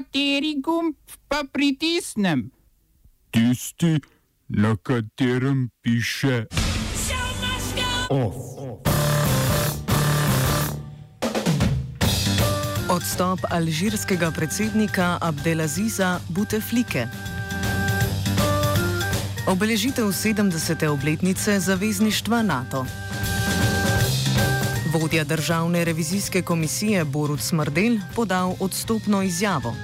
Kateri gumb pa pritisnem? Tisti, na katerem piše OF. Odstop alžirskega predsednika Abdelaziza Buteflike. Obeležitev 70. obletnice zavezništva NATO. Vodja državne revizijske komisije Borut Smrdel podal odstopno izjavo.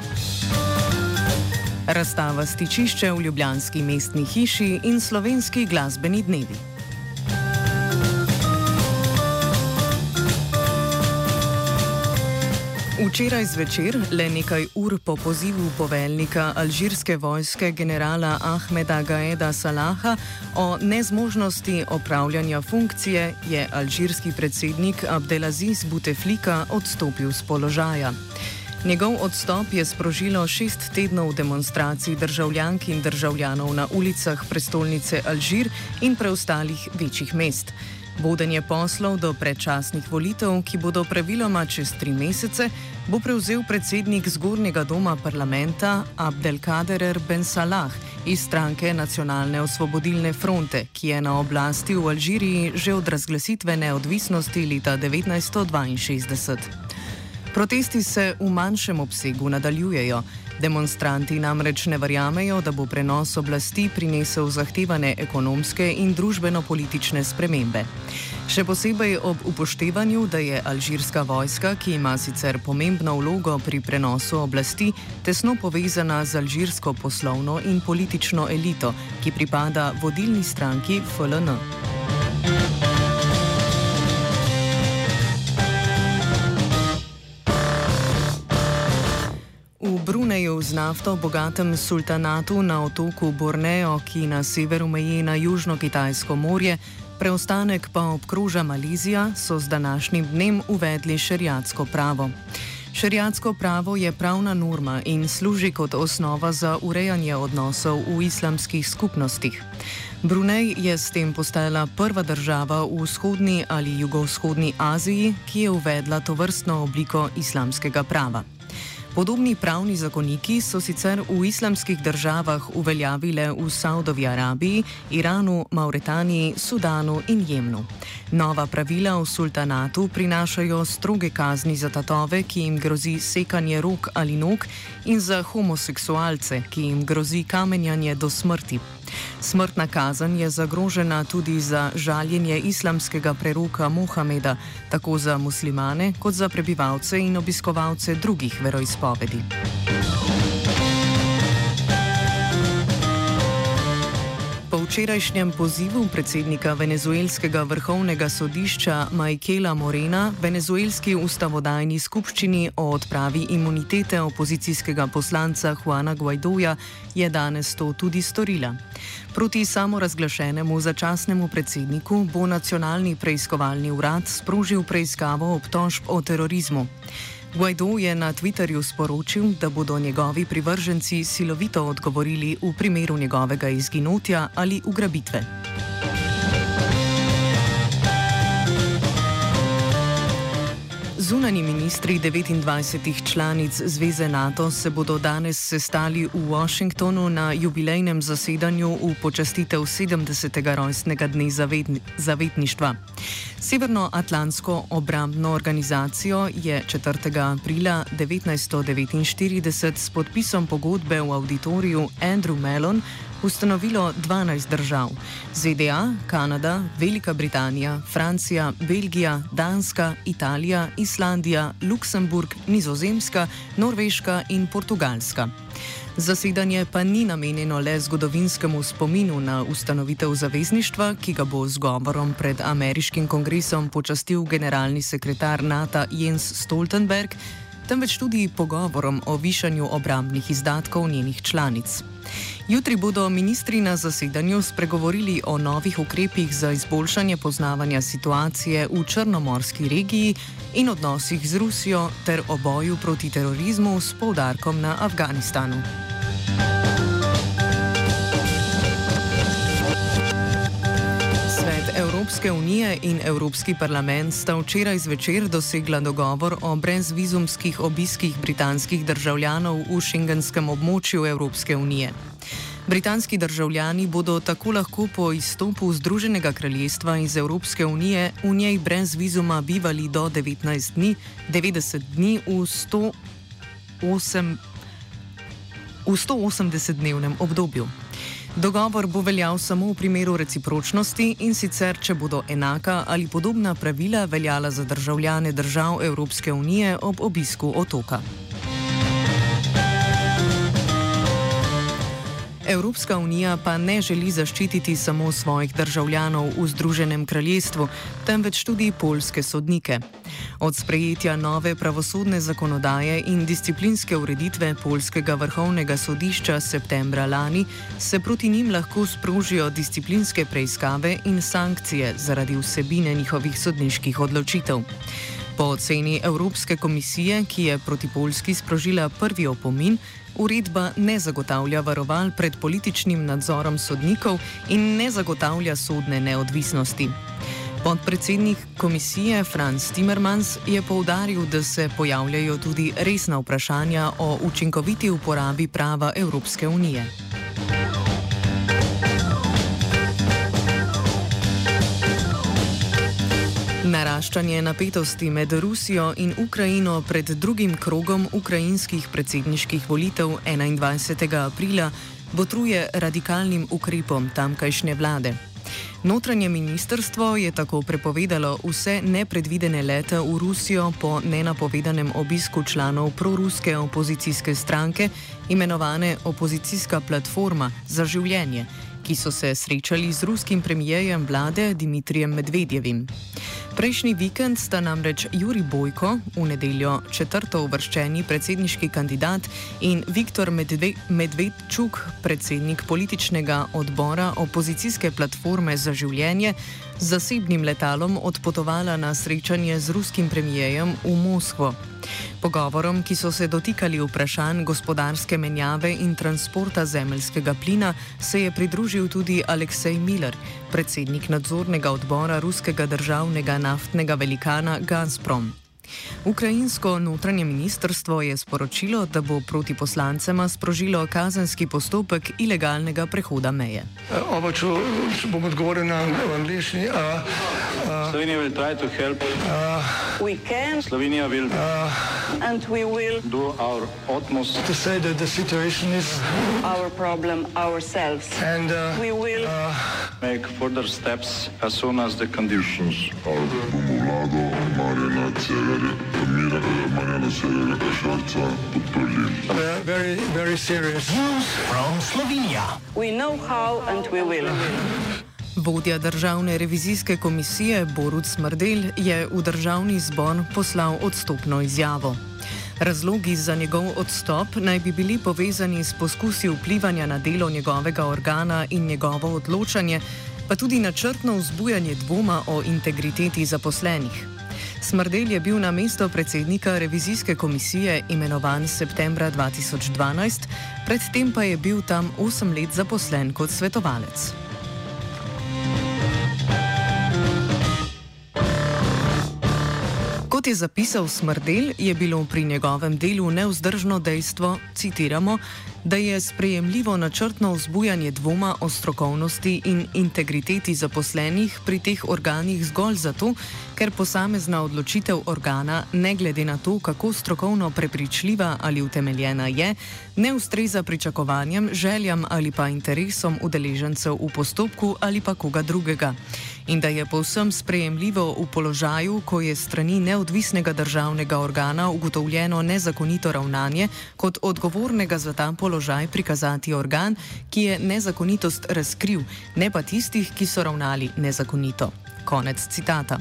Razstava stičišče v Ljubljanski mestni hiši in slovenski glasbeni dnevi. Včeraj zvečer, le nekaj ur po pozivu poveljnika alžirske vojske generala Ahmeda Gaeda Salaha o nezmožnosti opravljanja funkcije, je alžirski predsednik Abdelaziz Buteflika odstopil z položaja. Njegov odstop je sprožilo šest tednov demonstracij državljank in državljanov na ulicah prestolnice Alžir in preostalih večjih mest. Vodenje poslov do predčasnih volitev, ki bodo praviloma čez tri mesece, bo prevzel predsednik zgornjega doma parlamenta Abdelkader Ben Salah iz stranke Nacionalne osvobodilne fronte, ki je na oblasti v Alžiriji že od razglasitve neodvisnosti leta 1962. Protesti se v manjšem obsegu nadaljujejo. Demonstranti namreč ne verjamejo, da bo prenos oblasti prinesel zahtevane ekonomske in družbeno-politične spremembe. Še posebej ob upoštevanju, da je alžirska vojska, ki ima sicer pomembno vlogo pri prenosu oblasti, tesno povezana z alžirsko poslovno in politično elito, ki pripada vodilni stranki FLN. Nafto bogatem sultanatu na otoku Borneo, ki na severu meji na Južno-Kitajsko morje, preostanek pa obkroža Malezija, so z današnjim dnem uvedli šeriatsko pravo. Šeriatsko pravo je pravna norma in služi kot osnova za urejanje odnosov v islamskih skupnostih. Brunej je s tem postala prva država v vzhodni ali jugovzhodni Aziji, ki je uvedla to vrstno obliko islamskega prava. Podobni pravni zakoniki so sicer v islamskih državah uveljavile v Saudovi Arabiji, Iranu, Mauretaniji, Sudanu in Jemnu. Nova pravila v sultanatu prinašajo stroge kazni za tatove, ki jim grozi sekanje rok ali nog, in za homoseksualce, ki jim grozi kamenjanje do smrti. Smrtna kazen je zagrožena tudi za žaljenje islamskega preroka Mohameda, tako za muslimane kot za prebivalce in obiskovalce drugih veroizpovedi. Včerajšnjem pozivu predsednika venezuelskega vrhovnega sodišča Majkela Morena venezuelski ustavodajni skupščini o odpravi imunitete opozicijskega poslanca Juana Guaidoja je danes to tudi storila. Proti samorazglašenemu začasnemu predsedniku bo nacionalni preiskovalni urad sprožil preiskavo obtožb o terorizmu. Guaido je na Twitterju sporočil, da bodo njegovi privrženci silovito odgovorili v primeru njegovega izginotja ali ugrabitve. Zunani ministri 29 članic Zveze NATO se bodo danes sestali v Washingtonu na jubilejnem zasedanju v počastitev 70. rojstnega dne zavetništva. Severnoatlantsko obrambno organizacijo je 4. aprila 1949 s podpisom pogodbe v auditoriju Andrew Mellon ustanovilo 12 držav: ZDA, Kanada, Velika Britanija, Francija, Belgija, Danska, Italija, Islandija, Luksemburg, Nizozemska, Norveška in Portugalska. Zasedanje pa ni namenjeno le zgodovinskemu spominu na ustanovitev zavezništva, ki ga bo z govorom pred ameriškim kongresom počastil generalni sekretar NATO Jens Stoltenberg, temveč tudi pogovorom o višanju obrambnih izdatkov njenih članic. Jutri bodo ministri na zasedanju spregovorili o novih ukrepih za izboljšanje poznavanja situacije v Črnomorski regiji in odnosih z Rusijo ter o boju proti terorizmu s poudarkom na Afganistanu. Evropske unije in Evropski parlament sta včeraj zvečer dosegla dogovor o brezvizumskih obiskih britanskih državljanov v šengenskem območju Evropske unije. Britanski državljani bodo tako lahko po izstopu Združenega kraljestva iz Evropske unije v njej brez vizuma bivali do 19 dni, 90 dni v 108 v 180-dnevnem obdobju. Dogovor bo veljal samo v primeru recipročnosti in sicer, če bodo enaka ali podobna pravila veljala za državljane držav Evropske unije ob obisku otoka. Evropska unija pa ne želi zaščititi samo svojih državljanov v Združenem kraljestvu, temveč tudi polske sodnike. Od sprejetja nove pravosodne zakonodaje in disciplinske ureditve Polskega vrhovnega sodišča septembra lani se proti njim lahko sprožijo disciplinske preiskave in sankcije zaradi vsebine njihovih sodniških odločitev. Po oceni Evropske komisije, ki je proti Polski sprožila prvi opomin, uredba ne zagotavlja varoval pred političnim nadzorom sodnikov in ne zagotavlja sodne neodvisnosti. Podpredsednik komisije Franz Timmermans je povdaril, da se pojavljajo tudi resna vprašanja o učinkoviti uporabi prava Evropske unije. Naraščanje napetosti med Rusijo in Ukrajino pred drugim krogom ukrajinskih predsedniških volitev 21. aprila botruje radikalnim ukrepom tamkajšnje vlade. Notranje ministrstvo je tako prepovedalo vse nepredvidene lete v Rusijo po nenapovedanem obisku članov proruske opozicijske stranke, imenovane Opozicijska platforma za življenje, ki so se srečali z ruskim premijejem vlade Dimitrijem Medvedjevim. Prejšnji vikend sta namreč Juri Bojko, v nedeljo četrto uvrščeni predsedniški kandidat, in Viktor Medve Medvedčuk, predsednik političnega odbora opozicijske platforme za življenje, z zasebnim letalom odpotovala na srečanje z ruskim premijejem v Moskvo. Pogovorom, ki so se dotikali vprašanj gospodarske menjave in transporta zemeljskega plina, se je pridružil tudi Aleksej Miller, predsednik nadzornega odbora ruskega državnega naftnega velikana Gazprom. Ukrajinsko notranje ministrstvo je sporočilo, da bo proti poslancema sprožilo kazenski postopek ilegalnega prehoda meje. Oba, če bom odgovoril na angliški. Slovenia will try to help. Uh, we can. Slovenia will. Uh, and we will do our utmost to say that the situation is our problem ourselves. And uh, we will uh, make further steps as soon as the conditions are. Very, very serious news from Slovenia. We know how and we will. Uh, Vodja državne revizijske komisije Borut Smrdel je v državni zbor poslal odstopno izjavo. Razlogi za njegov odstop naj bi bili povezani s poskusi vplivanja na delo njegovega organa in njegovo odločanje, pa tudi načrtno vzbujanje dvoma o integriteti zaposlenih. Smrdel je bil na mesto predsednika revizijske komisije imenovan septembra 2012, predtem pa je bil tam 8 let zaposlen kot svetovalec. Kot je zapisal Smrdel, je bilo pri njegovem delu neuzdržno dejstvo, citiramo, da je sprejemljivo načrtno vzbujanje dvoma o strokovnosti in integriteti zaposlenih pri teh organih zgolj zato, ker posamezna odločitev organa, ne glede na to, kako strokovno prepričljiva ali utemeljena je, ne ustreza pričakovanjem, željam ali pa interesom udeležencev v postopku ali pa koga drugega. In da je povsem sprejemljivo v položaju, ko je strani neodvisnega državnega organa ugotovljeno nezakonito ravnanje, kot odgovornega za ta položaj prikazati organ, ki je nezakonitost razkril, ne pa tistih, ki so ravnali nezakonito. Konec citata.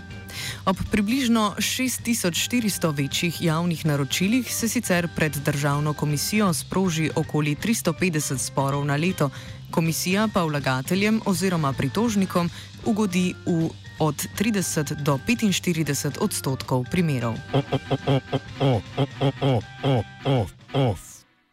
Ob približno 6400 večjih javnih naročilih se sicer pred državno komisijo sproži okoli 350 sporov na leto, komisija pa vlagateljem oziroma pritožnikom ugodi v od 30 do 45 odstotkov primerov.